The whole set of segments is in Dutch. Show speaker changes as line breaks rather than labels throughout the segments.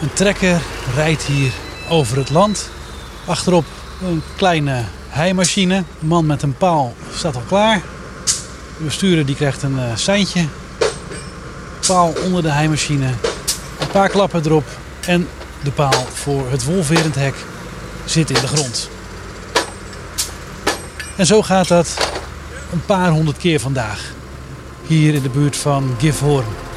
Een trekker rijdt hier over het land. Achterop een kleine heimachine. Een man met een paal staat al klaar. De bestuurder die krijgt een uh, seintje. Paal onder de heimachine. Een paar klappen erop. En de paal voor het wolverend hek zit in de grond. En zo gaat dat een paar honderd keer vandaag. Hier in de buurt van Gifhorn.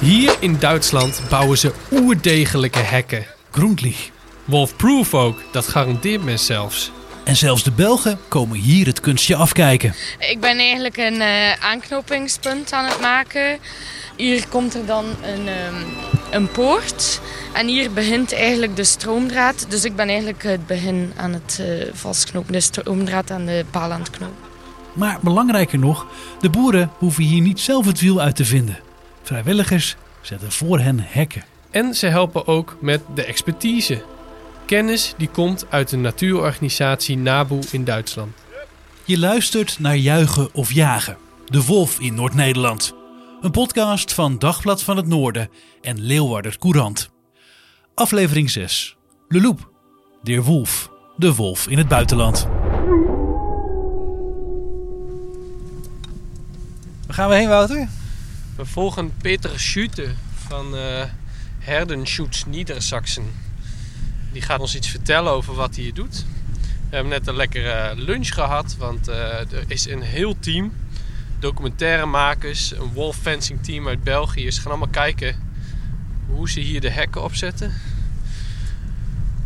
Hier in Duitsland bouwen ze oerdegelijke hekken.
Grundlich.
Wolfproof ook, dat garandeert men zelfs.
En zelfs de Belgen komen hier het kunstje afkijken.
Ik ben eigenlijk een uh, aanknopingspunt aan het maken. Hier komt er dan een, um, een poort. En hier begint eigenlijk de stroomdraad. Dus ik ben eigenlijk het begin aan het uh, vastknopen. De stroomdraad aan de paal aan het knopen.
Maar belangrijker nog, de boeren hoeven hier niet zelf het wiel uit te vinden. Vrijwilligers zetten voor hen hekken.
En ze helpen ook met de expertise. Kennis die komt uit de natuurorganisatie NABU in Duitsland.
Je luistert naar Juichen of Jagen, de wolf in Noord-Nederland. Een podcast van Dagblad van het Noorden en Leeuwarder Courant. Aflevering 6. Leloep, de wolf, de wolf in het buitenland. Waar gaan we heen, Wouter?
We volgen Peter Schute van uh, Herdenschutz Niedersachsen. Die gaat ons iets vertellen over wat hij hier doet. We hebben net een lekkere lunch gehad, want uh, er is een heel team. Documentairemakers, een wolf fencing team uit België. Ze gaan allemaal kijken hoe ze hier de hekken opzetten.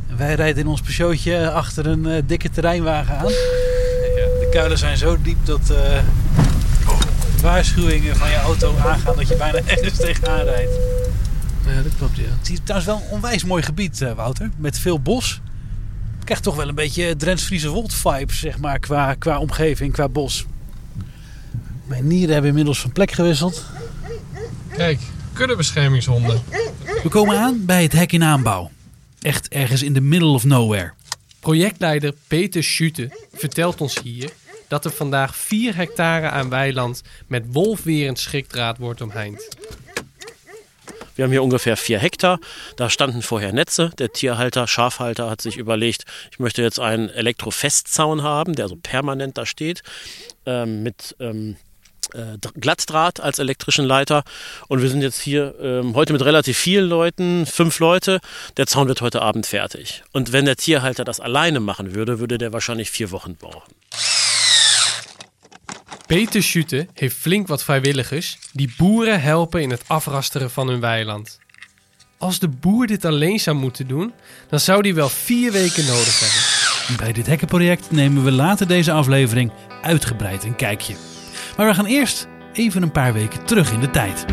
En wij rijden in ons Peugeotje achter een uh, dikke terreinwagen aan. Ja, de kuilen zijn zo diep dat uh, waarschuwingen van je auto aangaan dat je bijna ergens tegenaan rijdt.
Ja, dat klopt, ja.
Het is trouwens wel een onwijs mooi gebied, uh, Wouter. Met veel bos. Ik krijg toch wel een beetje Drents-Friese Wold vibes, zeg maar, qua, qua omgeving, qua bos. Mijn nieren hebben inmiddels van plek gewisseld.
Kijk, kuddebeschermingshonden.
We komen aan bij het hek in aanbouw. Echt ergens in the middle of nowhere.
Projectleider Peter Schute vertelt ons hier dat er vandaag 4 hectare aan weiland met wolfwerend schrikdraad wordt omheind.
Wir haben hier ungefähr vier Hektar. Da standen vorher Netze. Der Tierhalter, Schafhalter hat sich überlegt, ich möchte jetzt einen Elektrofestzaun haben, der so permanent da steht, ähm, mit ähm, äh, Glattdraht als elektrischen Leiter. Und wir sind jetzt hier ähm, heute mit relativ vielen Leuten, fünf Leute. Der Zaun wird heute Abend fertig. Und wenn der Tierhalter das alleine machen würde, würde der wahrscheinlich vier Wochen brauchen.
Peter Schute heeft flink wat vrijwilligers die boeren helpen in het afrasteren van hun weiland. Als de boer dit alleen zou moeten doen, dan zou hij wel vier weken nodig hebben.
Bij dit hekkenproject nemen we later deze aflevering uitgebreid een kijkje. Maar we gaan eerst even een paar weken terug in de tijd.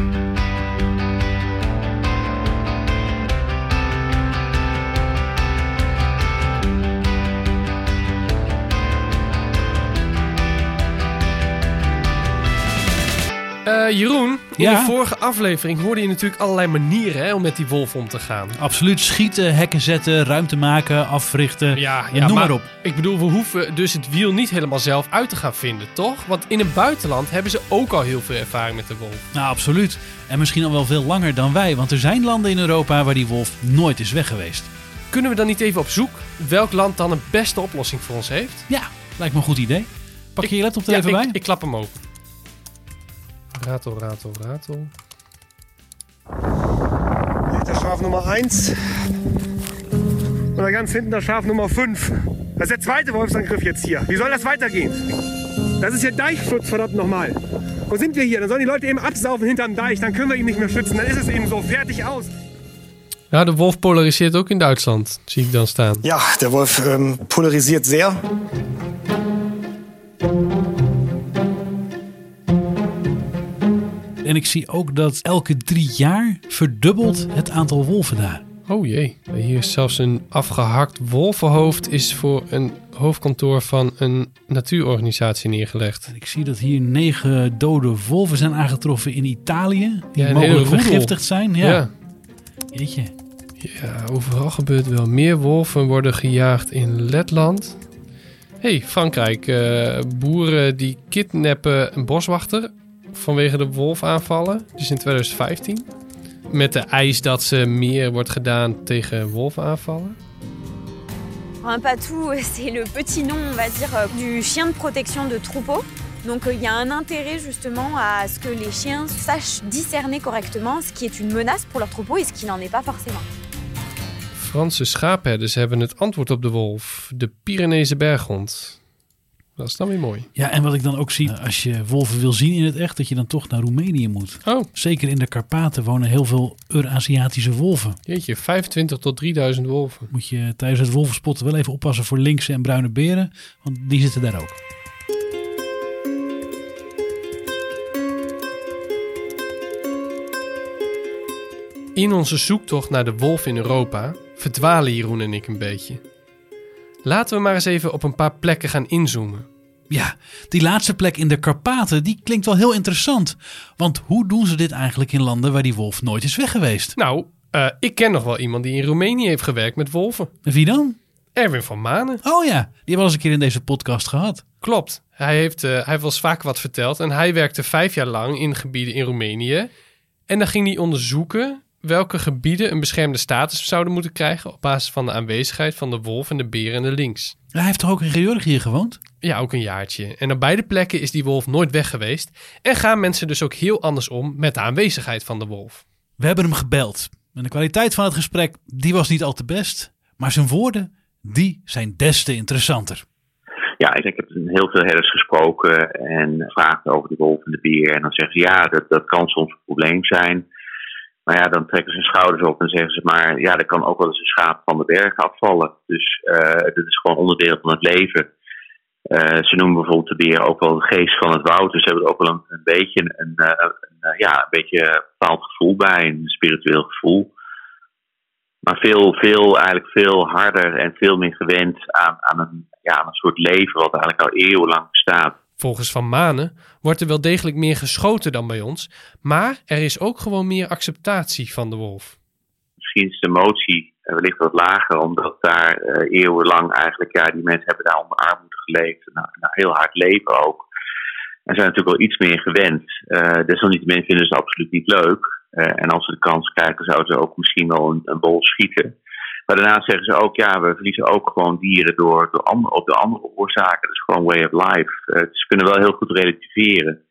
Uh, Jeroen, in
Ja?
de vorige aflevering hoorde je natuurlijk allerlei manieren hè, om met die wolf om te gaan.
Absoluut schieten, hekken zetten, ruimte maken, africhten.
Ja,
noem
ja
maar op.
Ik bedoel, we hoeven dus het wiel niet helemaal zelf uit te gaan vinden, toch? Want in het buitenland hebben ze ook al heel veel ervaring met de wolf.
Nou, absoluut. En misschien al wel veel langer dan wij, want er zijn landen in Europa waar die wolf nooit is weg geweest.
Kunnen we dan niet even op zoek welk land dan een beste oplossing voor ons heeft?
Ja, lijkt me een goed idee. Pak je je laptop er
ja,
even
ik,
bij?
Ik klap hem open. Ratel, ratel, ratel.
Das Schaf Nummer 1. Und da ganz hinten das Schaf Nummer 5. Das ist der zweite Wolfsangriff jetzt hier. Wie soll das weitergehen? Das ist hier Deichschutz, verdammt nochmal. Wo sind wir hier? Dann sollen die Leute eben absaufen hinterm Deich. Dann können wir ihn nicht mehr schützen. Dann ist es eben so. Fertig aus.
Ja, de wolf polariseert ook in Duitsland, zie ik dan staan.
Ja, der Wolf ähm, polarisiert sehr.
En ik zie ook dat elke drie jaar verdubbelt het aantal wolven daar.
Oh jee, hier is zelfs een afgehakt wolvenhoofd is voor een hoofdkantoor van een natuurorganisatie neergelegd.
En ik zie dat hier negen dode wolven zijn aangetroffen in Italië. Die
Ja,
mogelijk vergiftigd zijn. Ja.
ja.
Jeetje.
Ja, overal gebeurt wel. Meer wolven worden gejaagd in Letland. hey, Frankrijk. eh, boeren die kidnappen een boswachter vanwege de wolfaanvallen. Dus in 2015. Met de eis dat ze meer wordt gedaan tegen wolfaanvallen.
Un patou, c'est le petit nom, on va dire, euh, du chien de protection de troupeau. Donc euh, il y a un intérêt justement à ce que les chiens sachent discerner correctement ce qui est une menace pour leur troupeau et ce qui n'en est pas forcément.
Franse schaapherders hebben het antwoord op de wolf. De Pyreneese berghond. Dat is dan weer mooi.
Ja, en wat ik dan ook zie, als je wolven wil zien in het echt, dat je dan toch naar Roemenië moet.
Oh,
Zeker in de Karpaten wonen heel veel Eurasiatische wolven.
jeetje. 25 tot 3000 wolven.
Moet je tijdens het wolvenspotten wel even oppassen voor linkse en bruine beren, want die zitten daar ook.
In onze zoektocht naar de wolf in Europa verdwalen Jeroen en ik een beetje. Laten we maar eens even op een paar plekken gaan inzoomen.
Ja, die laatste plek in de Karpaten, die klinkt wel heel interessant. Want hoe doen ze dit eigenlijk in landen waar die wolf nooit is weg geweest?
Nou, eh, ik ken nog wel iemand die in Roemenië heeft gewerkt met wolven.
En wie dan?
Erwin van Manen.
Oh ja, die hebben we al eens een keer in deze podcast gehad.
Klopt. Hij heeft, eh, hij heeft wel eens vaak wat verteld. En hij werkte vijf jaar lang in gebieden in Roemenië. En dan ging hij onderzoeken welke gebieden een beschermde status zouden moeten krijgen... op basis van de aanwezigheid van de wolf en de beer en de links.
Hij heeft toch ook in Georgië gewoond?
Ja, ook een jaartje. En op beide plekken is die wolf nooit weg geweest. En gaan mensen dus ook heel anders om met de aanwezigheid van de wolf.
We hebben hem gebeld. En de kwaliteit van het gesprek, die was niet al te best. Maar zijn woorden, die zijn des te interessanter.
Ja, ik heb heel veel herders gesproken en gevraagd over de wolf en de beer. En dan zeggen ze ja, dat, dat kan soms een probleem zijn. Maar ja, dan trekken ze schouders op en zeggen ze maar ja, er kan ook wel eens een schaap van de berg afvallen. Dus uh, dit is gewoon onderdeel van het leven. Uh, ze noemen bijvoorbeeld de beer ook wel de geest van het woud. Dus ze hebben er ook wel een, beetje een, een, een, ja, een beetje bepaald gevoel bij, een spiritueel gevoel. Maar veel, veel, eigenlijk veel harder en veel meer gewend aan, aan, een, ja, aan een soort leven wat eigenlijk al eeuwenlang bestaat.
Volgens Van Manen wordt er wel degelijk meer geschoten dan bij ons, maar er is ook gewoon meer acceptatie van de wolf.
Misschien is de emotie wellicht wat lager, omdat daar uh, eeuwenlang eigenlijk, ja, die mensen hebben daar onder armoede geleefd, nou, nou, heel hard leven ook. En zijn natuurlijk wel iets meer gewend. Uh, desalniettemin vinden ze absoluut niet leuk. En als ze de kans krijgen, zouden ze ook misschien wel een, een bol schieten. Maar daarnaast zeggen ze ook, ja, we verliezen ook gewoon dieren door, door andere, op de andere oorzaken. Dat is gewoon way of life. Ze kunnen wel heel goed relativeren.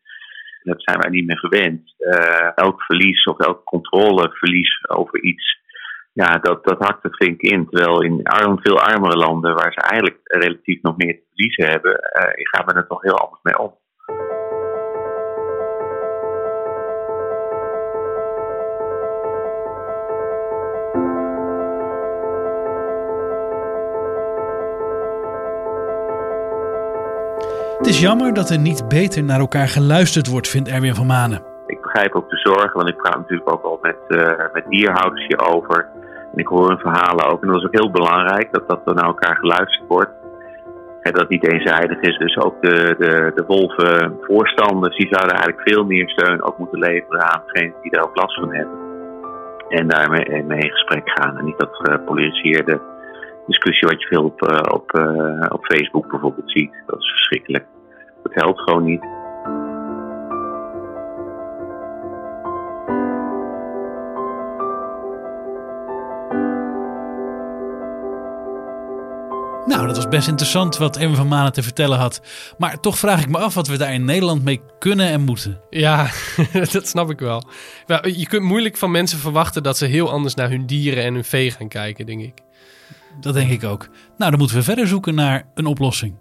Dat zijn wij niet meer gewend. Uh, elk verlies of elk controleverlies over iets, ja, dat, dat hakt er flink in. Terwijl in arm, veel armere landen, waar ze eigenlijk relatief nog meer te verliezen hebben, uh, gaan we er toch heel anders mee om.
Is jammer dat er niet beter naar elkaar geluisterd wordt, vindt Erwin van Manen.
Ik begrijp ook de zorgen, want ik praat natuurlijk ook al met, uh, met dierhouders hierover. En ik hoor hun verhalen ook. En dat is ook heel belangrijk dat dat naar elkaar geluisterd wordt. En dat het niet eenzijdig is. Dus ook de, de, de wolvenvoorstanders, die zouden eigenlijk veel meer steun ook moeten leveren aan degenen die daar ook last van hebben. En daarmee mee in gesprek gaan. En niet dat gepolariseerde discussie wat je veel op, op, op Facebook bijvoorbeeld ziet. Dat is verschrikkelijk. Dat helpt gewoon niet.
Nou, dat was best interessant wat Erwin van Manen te vertellen had. Maar toch vraag ik me af wat we daar in Nederland mee kunnen en moeten.
Ja, dat snap ik wel. Je kunt moeilijk van mensen verwachten dat ze heel anders naar hun dieren en hun vee gaan kijken, denk ik.
Dat denk ik ook. Nou, dan moeten we verder zoeken naar een oplossing.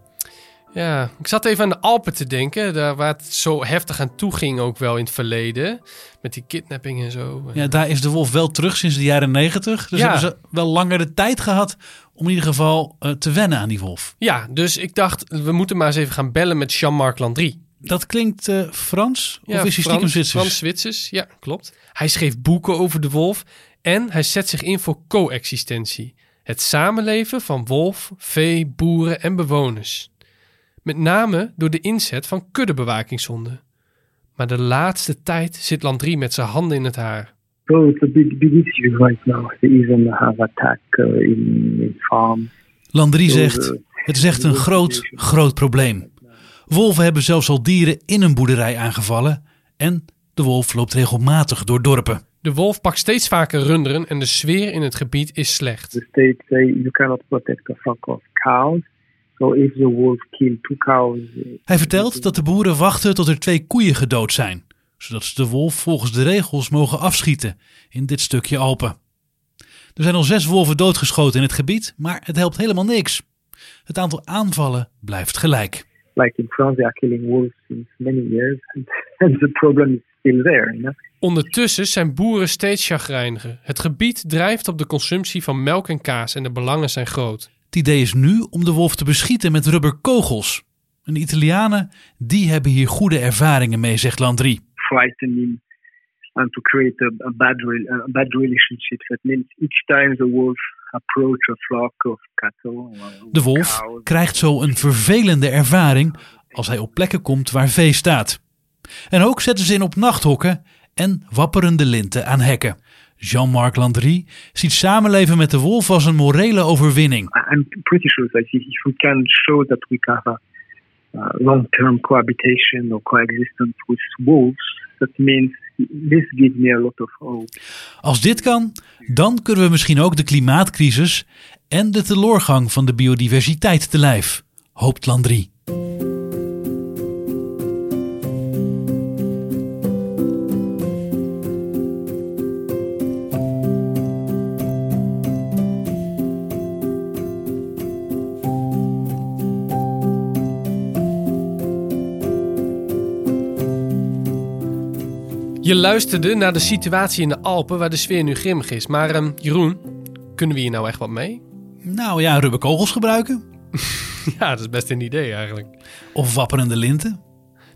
Ja, ik zat even aan de Alpen te denken, daar waar het zo heftig aan toe ging ook wel in het verleden. Met die kidnapping en zo.
Ja, daar is de wolf wel terug sinds de jaren negentig. Dus ja. hebben ze wel langer de tijd gehad om in ieder geval uh, te wennen aan die wolf.
Ja, dus ik dacht, we moeten maar eens even gaan bellen met Jean-Marc Landry.
Dat klinkt uh, Frans?
Ja,
of is hij stiekem Zwitsers?
Frans-Zwitsers, ja, klopt. Hij schreef boeken over de wolf en hij zet zich in voor coexistentie. Het samenleven van wolf, vee, boeren en bewoners. Met name door de inzet van kuddebewakingshonden. Maar de laatste tijd zit Landry met zijn handen in het haar.
So it's a big, big issue right now. They even have attack uh, in, in farm.
Landry zegt,
uh,
het is echt een groot, groot probleem. Wolven hebben zelfs al dieren in een boerderij aangevallen en de wolf loopt regelmatig door dorpen.
De wolf pakt steeds vaker runderen en de sfeer in het gebied is slecht.
the state say you cannot protect a flock of cows. So if the wolf kill two cows,
Hij vertelt dat de boeren wachten tot er twee koeien gedood zijn, zodat ze de wolf volgens de regels mogen afschieten in dit stukje Alpen. Er zijn al zes wolven doodgeschoten in het gebied, maar het helpt helemaal niks. Het aantal aanvallen blijft gelijk.
like in France, they are killing wolves since many years, and, and the problem is still there. You know?
Ondertussen zijn boeren steeds chagrijniger. Het gebied drijft op de consumptie van melk en kaas en de belangen zijn groot.
Het idee is nu om de wolf te beschieten met rubberkogels. En de Italianen, die hebben hier goede ervaringen mee, zegt Landry.
frightening and to create a, a bad a bad relationship. That means each time the wolf approach a flock of cattle,
De wolf krijgt zo een vervelende ervaring als hij op plekken komt waar vee staat. En ook zetten ze in op nachthokken en wapperende linten aan hekken. Jean-Marc Landry ziet samenleven met de wolf als een morele overwinning.
I'm pretty sure that if we can show that we can have a long-term cohabitation or coexistence with wolves, that means this gives me a lot of hope.
Als dit kan, dan kunnen we misschien ook de klimaatcrisis en de teloorgang van de biodiversiteit te lijf, hoopt Landry.
Je luisterde naar de situatie in de Alpen waar de sfeer nu grimmig is. Maar ehm, Jeroen, kunnen we hier nou echt wat mee?
Nou ja, rubberkogels gebruiken
Ja, dat is best een idee eigenlijk.
of wapperende linten.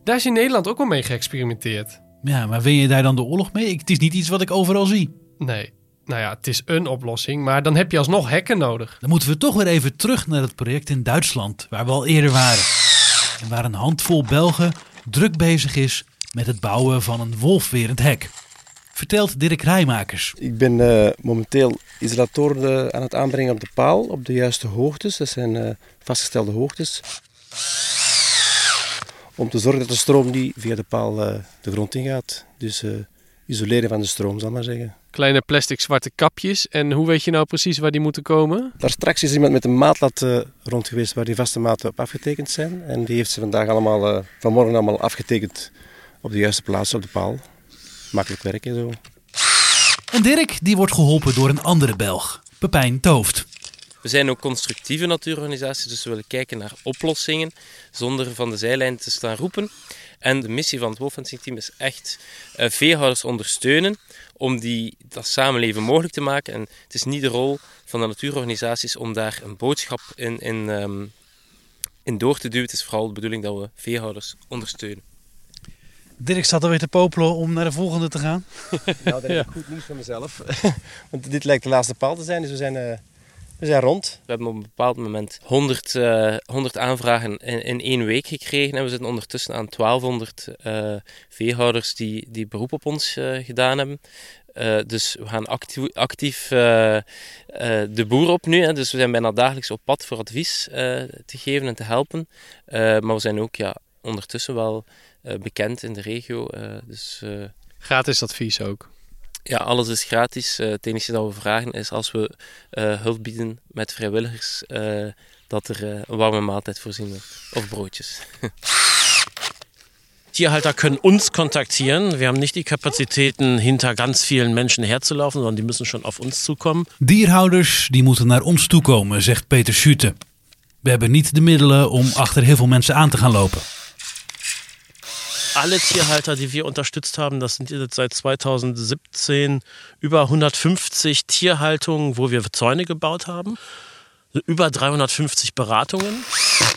Daar is in Nederland ook wel mee geëxperimenteerd.
Ja, maar win je daar dan de oorlog mee? Ik- Het is niet iets wat ik overal zie.
Nee, nou ja, het is een oplossing, maar dan heb je alsnog hekken nodig.
Dan moeten we toch weer even terug naar het project in Duitsland, waar we al eerder waren. En waar een handvol Belgen druk bezig is met het bouwen van een wolfwerend hek. Vertelt Dirk Rijmakers.
Ik ben eh, momenteel isolatoren eh, aan het aanbrengen op de paal, op de juiste hoogtes. Dat zijn eh, vastgestelde hoogtes. Om te zorgen dat de stroom niet via de paal eh, de grond ingaat. Dus eh, isoleren van de stroom, zal ik maar zeggen.
Kleine plastic zwarte kapjes. En hoe weet je nou precies waar die moeten komen?
Daar straks is iemand met een maatlat eh, rond geweest waar die vaste maten op afgetekend zijn. En die heeft ze vandaag allemaal, eh, vanmorgen allemaal afgetekend op de juiste plaats op de paal. Makkelijk werken zo.
En Dirk die wordt geholpen door een andere Belg, Pepijn Tooft.
We zijn ook constructieve natuurorganisaties, dus we willen kijken naar oplossingen zonder van de zijlijn te staan roepen. En de missie van het Wolfencing-team is echt eh, veehouders ondersteunen om die, dat samenleven mogelijk te maken. En het is niet de rol van de natuurorganisaties om daar een boodschap in, in, ehm, in door te duwen. Het is vooral de bedoeling dat we veehouders ondersteunen.
Dirk staat alweer te popelen om naar de volgende te gaan.
Nou, dat is goed nieuws voor mezelf. Want dit lijkt de laatste paal te zijn, dus we zijn, eh, we zijn rond.
We hebben op een bepaald moment 100, eh, 100 aanvragen in, in één week gekregen. En we zitten ondertussen aan 1200 eh, veehouders die, die beroep op ons eh, gedaan hebben. Eh, dus we gaan actief, actief eh, eh, de boer op nu. Hè. Dus we zijn bijna dagelijks op pad voor advies eh, te geven en te helpen. Eh, maar we zijn ook ja, ondertussen wel eh, bekend in de regio. eh, dus eh,
Gratis advies ook.
ja, alles is gratis. Eh, het enige dat we vragen is als we eh, hulp bieden met vrijwilligers, eh, dat er eh, een warme maaltijd voorzien wordt. Of broodjes.
Tierhalter können uns kontaktieren. Wir haben nicht die Kapazitäten, hinter ganz vielen Menschen herzulaufen, sondern die müssen schon auf uns zukommen.
Dierhouders die moeten naar ons toekomen, zegt Peter Schute. We hebben niet de middelen om achter heel veel mensen aan te gaan lopen.
Alle Tierhalter, die wir unterstützt haben, das sind jetzt seit 2017 über 150 Tierhaltungen, wo wir Zäune gebaut haben. Über 350 Beratungen.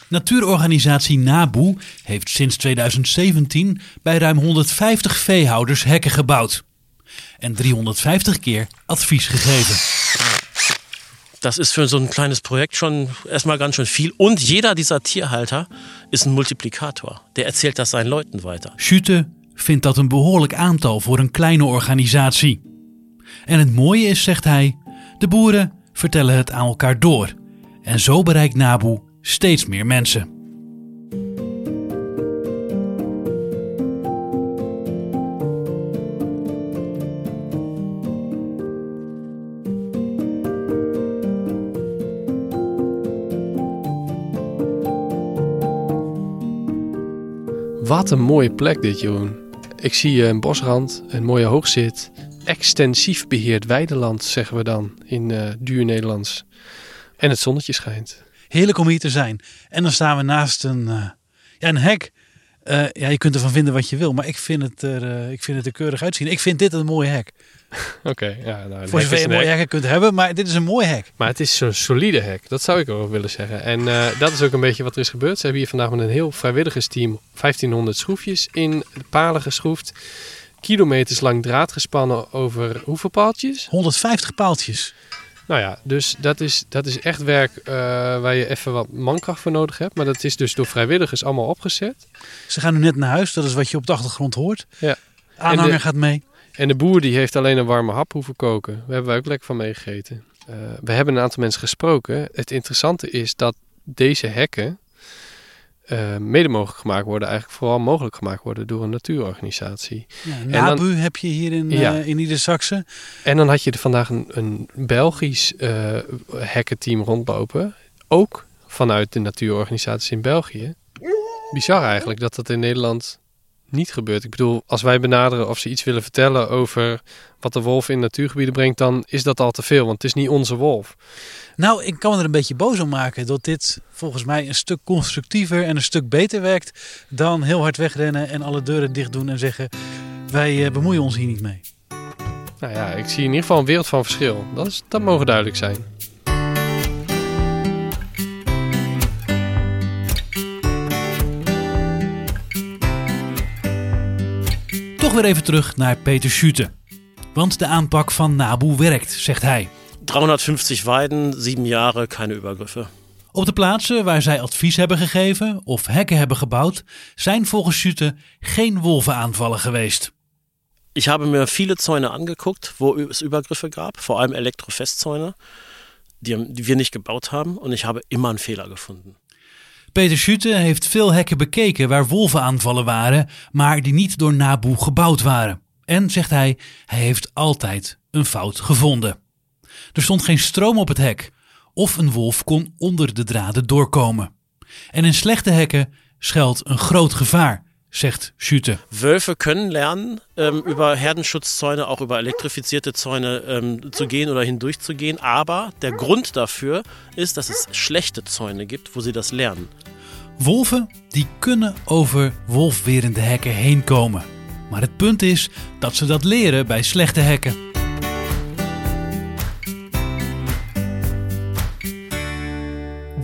Natuurorganisatie NABU heeft sinds 2017 bij ruim 150 veehouders hekken gebouwd. En 350 keer advies gegeven.
Das ist für so ein kleines Projekt schon erstmal ganz schön viel. Und jeder dieser Tierhalter ist ein Multiplikator. Der erzählt das seinen Leuten weiter.
Schute vindt dat een behoorlijk aantal voor een kleine organisatie. En het mooie is, zegt hij, de boeren vertellen het aan elkaar door. En zo bereikt Nabu steeds meer mensen.
Wat een mooie plek dit, Jeroen. Ik zie een bosrand, een mooie hoogzit. Extensief beheerd weideland, zeggen we dan in uh, duur Nederlands. En het zonnetje schijnt.
Heerlijk om hier te zijn. En dan staan we naast een, uh, ja, een hek. Uh, ja, je kunt ervan vinden wat je wil, maar ik vind het er, ik vind het er keurig uitzien. Ik vind dit een mooi hek.
Oké, okay, ja. Nou,
Voor zover je een mooi hek kunt hebben, maar dit is een mooi hek.
Maar het is zo'n solide hek, dat zou ik ook willen zeggen. En uh, dat is ook een beetje wat er is gebeurd. Ze hebben hier vandaag met een heel vrijwilligersteam 1500 schroefjes in de palen geschroefd. Kilometers lang draad gespannen over hoeveel paaltjes?
150 paaltjes.
Nou ja, dus dat is, dat is echt werk uh, waar je even wat mankracht voor nodig hebt. Maar dat is dus door vrijwilligers allemaal opgezet.
Ze gaan nu net naar huis, dat is wat je op de achtergrond hoort.
Ja.
Aanhanger de, gaat mee.
En de boer die heeft alleen een warme hap hoeven koken. Daar hebben wij ook lekker van meegegeten. Uh, we hebben een aantal mensen gesproken. Het interessante is dat deze hekken uh, mede mogelijk gemaakt worden, eigenlijk vooral mogelijk gemaakt worden door een natuurorganisatie.
Ja, NABU dan, heb je hier in, ja. uh, in Niedersachsen.
En dan had je er vandaag een, een Belgisch uh, hekkenteam rondlopen, ook vanuit de natuurorganisatie in België. Bizar eigenlijk dat dat in Nederland niet gebeurt. Ik bedoel, als wij benaderen of ze iets willen vertellen over wat de wolf in natuurgebieden brengt, dan is dat al te veel, want het is niet onze wolf.
Nou, ik kan me er een beetje boos om maken dat dit volgens mij een stuk constructiever en een stuk beter werkt dan heel hard wegrennen en alle deuren dicht doen en zeggen wij bemoeien ons hier niet mee.
Nou ja, ik zie in ieder geval een wereld van verschil. Dat, is, dat mogen duidelijk zijn.
Weer even terug naar Peter Schute. Want de aanpak van Nabu werkt, zegt hij.
350 weiden, 7 jaar, keine Übergriffe.
Op de plaatsen waar zij advies hebben gegeven of hekken hebben gebouwd, zijn volgens Schütte geen wolvenaanvallen geweest.
Ich habe mir viele Zäune angeguckt, wo es Übergriffe gab, vor allem Elektrofestzäune, die, die wir nicht gebaut haben, und ich habe immer einen Fehler gefunden.
Peter Schütte heeft veel hekken bekeken waar wolvenaanvallen waren, maar die niet door Nabu gebouwd waren. En, zegt hij, hij heeft altijd een fout gevonden. Er stond geen stroom op het hek, of een wolf kon onder de draden doorkomen. En in slechte hekken schuilt een groot gevaar, zegt Schütte.
Wölfe können lernen, ähm, über Herdenschutzzäune, auch über elektrifizierte Zäune ähm, zu gehen oder hindurch zu gehen. Aber der Grund dafür ist, dass es schlechte Zäune gibt, wo sie das lernen.
Wolven die kunnen over wolfwerende hekken heen komen. Maar het punt is dat ze dat leren bij slechte hekken.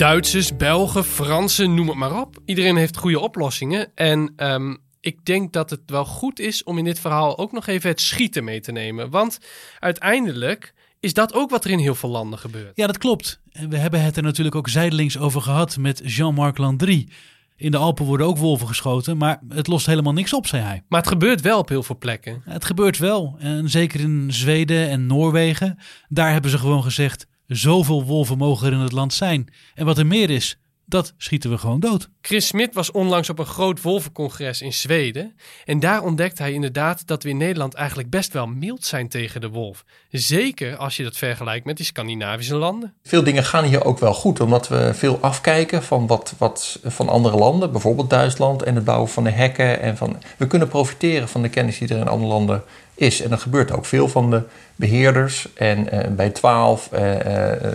Duitsers, Belgen, Fransen, noem het maar op. Iedereen heeft goede oplossingen. En um, ik denk dat het wel goed is om in dit verhaal ook nog even het schieten mee te nemen. Want uiteindelijk is dat ook wat er in heel veel landen gebeurt.
Ja, dat klopt. En we hebben het er natuurlijk ook zijdelings over gehad met Jean-Marc Landry. In de Alpen worden ook wolven geschoten, maar het lost helemaal niks op, zei hij.
Maar het gebeurt wel op heel veel plekken.
Het gebeurt wel. En zeker in Zweden en Noorwegen. Daar hebben ze gewoon gezegd: zoveel wolven mogen er in het land zijn. En wat er meer is, dat schieten we gewoon dood.
Chris Smit was onlangs op een groot wolvencongres in Zweden. En daar ontdekte hij inderdaad dat we in Nederland eigenlijk best wel mild zijn tegen de wolf. Zeker als je dat vergelijkt met die Scandinavische landen.
Veel dingen gaan hier ook wel goed, omdat we veel afkijken van wat, wat van andere landen. Bijvoorbeeld Duitsland en het bouwen van de hekken. En van, we kunnen profiteren van de kennis die er in andere landen is. En dat gebeurt ook veel van de beheerders. En uh, bij 12 uh, uh,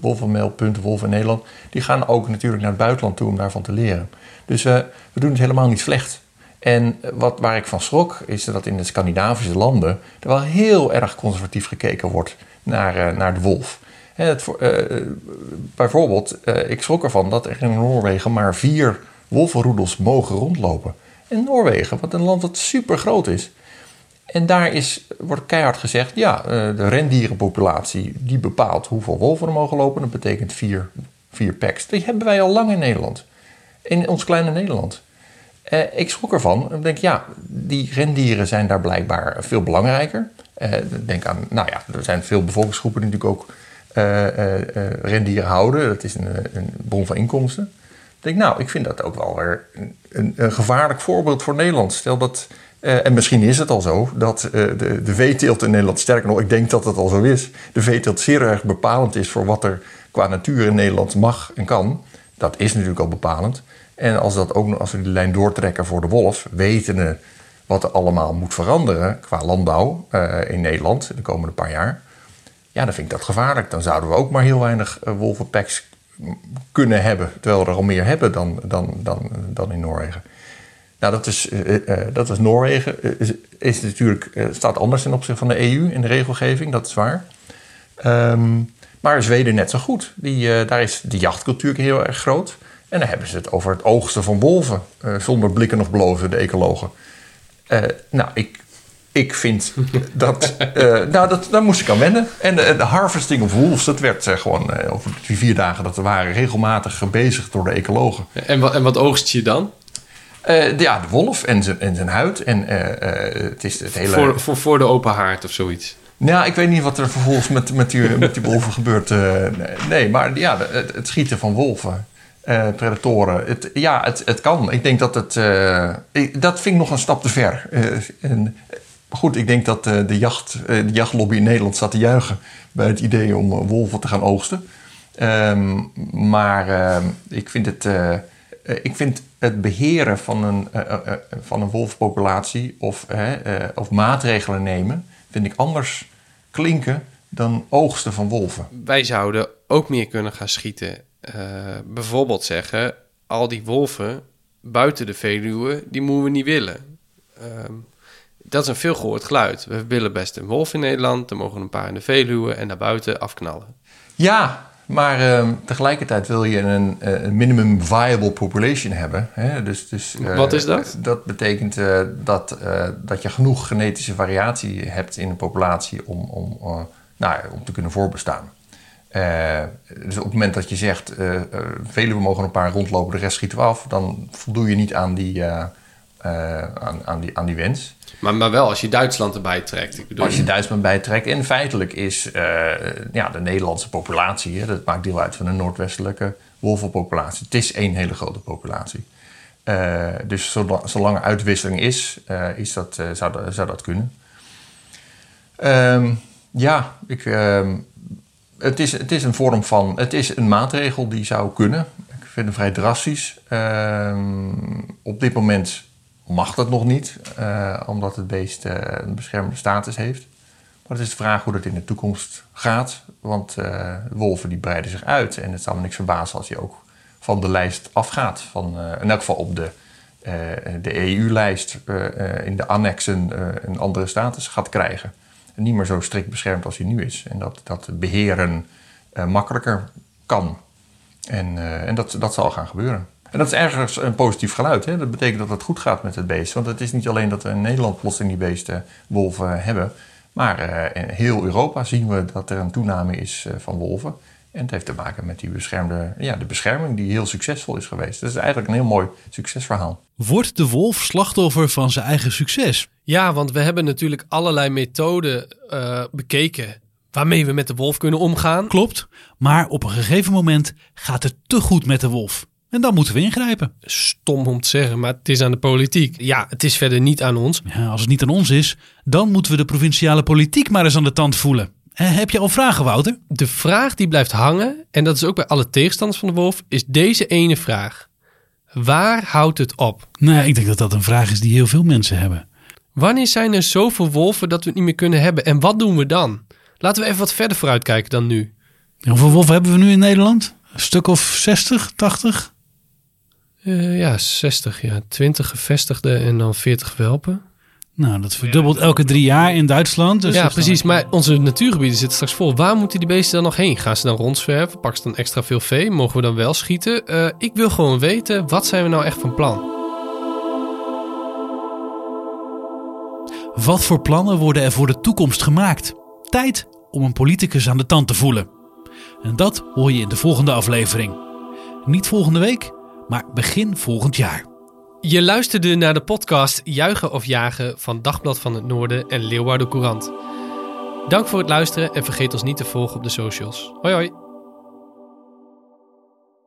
wolvenmail.wolf in Nederland, die gaan ook natuurlijk naar het buitenland toe om daarvan te leren. Dus we doen het helemaal niet slecht. En wat, waar ik van schrok, is dat in de Scandinavische landen er wel heel erg conservatief gekeken wordt naar, naar de wolf. Het, bijvoorbeeld, ik schrok ervan dat er in Noorwegen maar vier wolvenroedels mogen rondlopen. In Noorwegen, wat een land dat super groot is, en daar is, wordt keihard gezegd, ja, eh, de rendierenpopulatie die bepaalt hoeveel wolven er mogen lopen. Dat betekent vier, vier packs. Die hebben wij al lang in Nederland. In ons kleine Nederland. Eh, ik schrok ervan. Ik denk, ja, die rendieren zijn daar blijkbaar veel belangrijker. Eh, denk aan, nou ja, er zijn veel bevolkingsgroepen die natuurlijk ook eh, eh, eh, rendieren houden. Dat is een, een bron van inkomsten. Ik denk, nou, ik vind dat ook wel weer een, een, een gevaarlijk voorbeeld voor Nederland. Stel dat, eh, en misschien is het al zo, dat eh, de, de veeteelt in Nederland, sterker nog, ik denk dat het al zo is, de veeteelt zeer erg bepalend is voor wat er qua natuur in Nederland mag en kan. Dat is natuurlijk al bepalend. En als, dat ook, als we die lijn doortrekken voor de wolf, wetende wat er allemaal moet veranderen qua landbouw eh, in Nederland in de komende paar jaar, ja, dan vind ik dat gevaarlijk. Dan zouden we ook maar heel weinig wolvenpacks kunnen hebben, terwijl we er al meer hebben dan, dan, dan, dan in Noorwegen. Nou, dat is, eh, eh, dat is Noorwegen. Eh, is, is natuurlijk, eh, staat anders ten opzichte van de EU in de regelgeving, dat is waar. Ehm, maar Zweden net zo goed. Die, eh, daar is de jachtcultuur heel erg groot. En dan hebben ze het over het oogsten van wolven, eh, zonder blikken of blozen, de ecologen. Eh, nou, ik, ik vind dat, eh, nou, dat... Daar moest ik aan wennen. En de, de harvesting of wolves, dat werd eh, gewoon eh, over die vier dagen dat we waren... regelmatig gebezigd door de ecologen.
En wat, en wat oogst je dan?
Eh, de- ja, de wolf en zijn, en zijn huid. En eh, eh, het is het hele...
Voor, voor, voor de open haard of zoiets.
Nou, ik weet niet wat er vervolgens met, met, die, met die wolven gebeurt. nee, maar ja, het, het schieten van wolven, predatoren. Het, ja, het, het kan. Ik denk dat het... ik- dat vind ik nog een stap te ver. En, goed, ik denk dat de, jacht, de jachtlobby in Nederland staat te juichen... bij het idee om wolven te gaan oogsten. Ehm, maar ehm, ik vind het... ik vind het beheren van een, eh, eh, eh, van een wolfpopulatie of, of maatregelen nemen, vind ik anders klinken dan oogsten van wolven.
Wij zouden ook meer kunnen gaan schieten. Bijvoorbeeld zeggen, al die wolven buiten de Veluwe, die moeten we niet willen. Ehm, dat is een veel gehoord geluid. We willen best een wolf in Nederland, er mogen een paar in de Veluwe en daarbuiten afknallen.
Ja, maar ehm, tegelijkertijd wil je een, eh, een minimum viable population hebben. Hè? Dus, dus, eh,
Wat is dat?
Dat betekent eh, dat, dat je genoeg genetische variatie hebt in een populatie om, om, nou, om te kunnen voorbestaan. Dus op het moment dat je zegt, velen we mogen een paar rondlopen, de rest schieten we af, dan voldoe je niet aan die, aan, aan die, aan die wens.
Maar, maar wel als je Duitsland erbij trekt.
Als je Duitsland bijtrekt. En feitelijk is eh, ja, de Nederlandse populatie, hè, dat maakt deel uit van de noordwestelijke wolvenpopulatie. Het is één hele grote populatie. Eh, dus zolang, er uitwisseling is, eh, is dat, zou, dat, zou dat kunnen. Ehm, ja, ik, ehm, het, is, het is een vorm van. Het is een maatregel die zou kunnen. Ik vind hem vrij drastisch. Ehm, op dit moment mag dat nog niet, eh, omdat het beest eh, een beschermde status heeft. Maar het is de vraag hoe dat in de toekomst gaat. Want eh, wolven die breiden zich uit. En het zal me niks verbazen als je ook van de lijst afgaat. Van, in elk geval op de, de EU-lijst in de annexen een andere status gaat krijgen. En niet meer zo strikt beschermd als hij nu is. En dat, dat beheren eh, makkelijker kan. En, en dat, dat zal gaan gebeuren. En dat is ergens een positief geluid. Hè? Dat betekent dat het goed gaat met het beest. Want het is niet alleen dat we in Nederland plotseling die beesten wolven hebben. Maar eh, in heel Europa zien we dat er een toename is eh, van wolven. En het heeft te maken met die beschermde, ja, de bescherming die heel succesvol is geweest. Dat is eigenlijk een heel mooi succesverhaal.
Wordt de wolf slachtoffer van zijn eigen succes?
Ja, want we hebben natuurlijk allerlei methoden eh, bekeken waarmee we met de wolf kunnen omgaan.
Klopt, maar op een gegeven moment gaat het te goed met de wolf. En dan moeten we ingrijpen.
Stom om te zeggen, maar het is aan de politiek. Ja, het is verder niet aan ons.
Ja, als het niet aan ons is, dan moeten we de provinciale politiek maar eens aan de tand voelen. Heb je al vragen, Wouter?
De vraag die blijft hangen, en dat is ook bij alle tegenstanders van de wolf, is deze ene vraag. Waar houdt het op?
Nou, ik denk dat dat een vraag is die heel veel mensen hebben.
Wanneer zijn er zoveel wolven dat we het niet meer kunnen hebben? En wat doen we dan? Laten we even wat verder vooruit kijken dan nu.
En hoeveel wolven hebben we nu in Nederland? Een stuk of 60, 80?
Eh, ja, 60, ja. 20 gevestigde en dan 40 welpen.
Nou, dat verdubbelt elke drie jaar in Duitsland. Dus
ja,
dan-
precies. Maar onze natuurgebieden zitten straks vol. Waar moeten die beesten dan nog heen? Gaan ze dan rondzwerven? Pakken ze dan extra veel vee? Mogen we dan wel schieten? Eh, ik wil gewoon weten, wat zijn we nou echt van plan?
Wat voor plannen worden er voor de toekomst gemaakt? Tijd om een politicus aan de tand te voelen. En dat hoor je in de volgende aflevering. Niet volgende week, maar begin volgend jaar.
Je luisterde naar de podcast Juichen of Jagen van Dagblad van het Noorden en Leeuwarden Courant. Dank voor het luisteren en vergeet ons niet te volgen op de socials. Hoi hoi!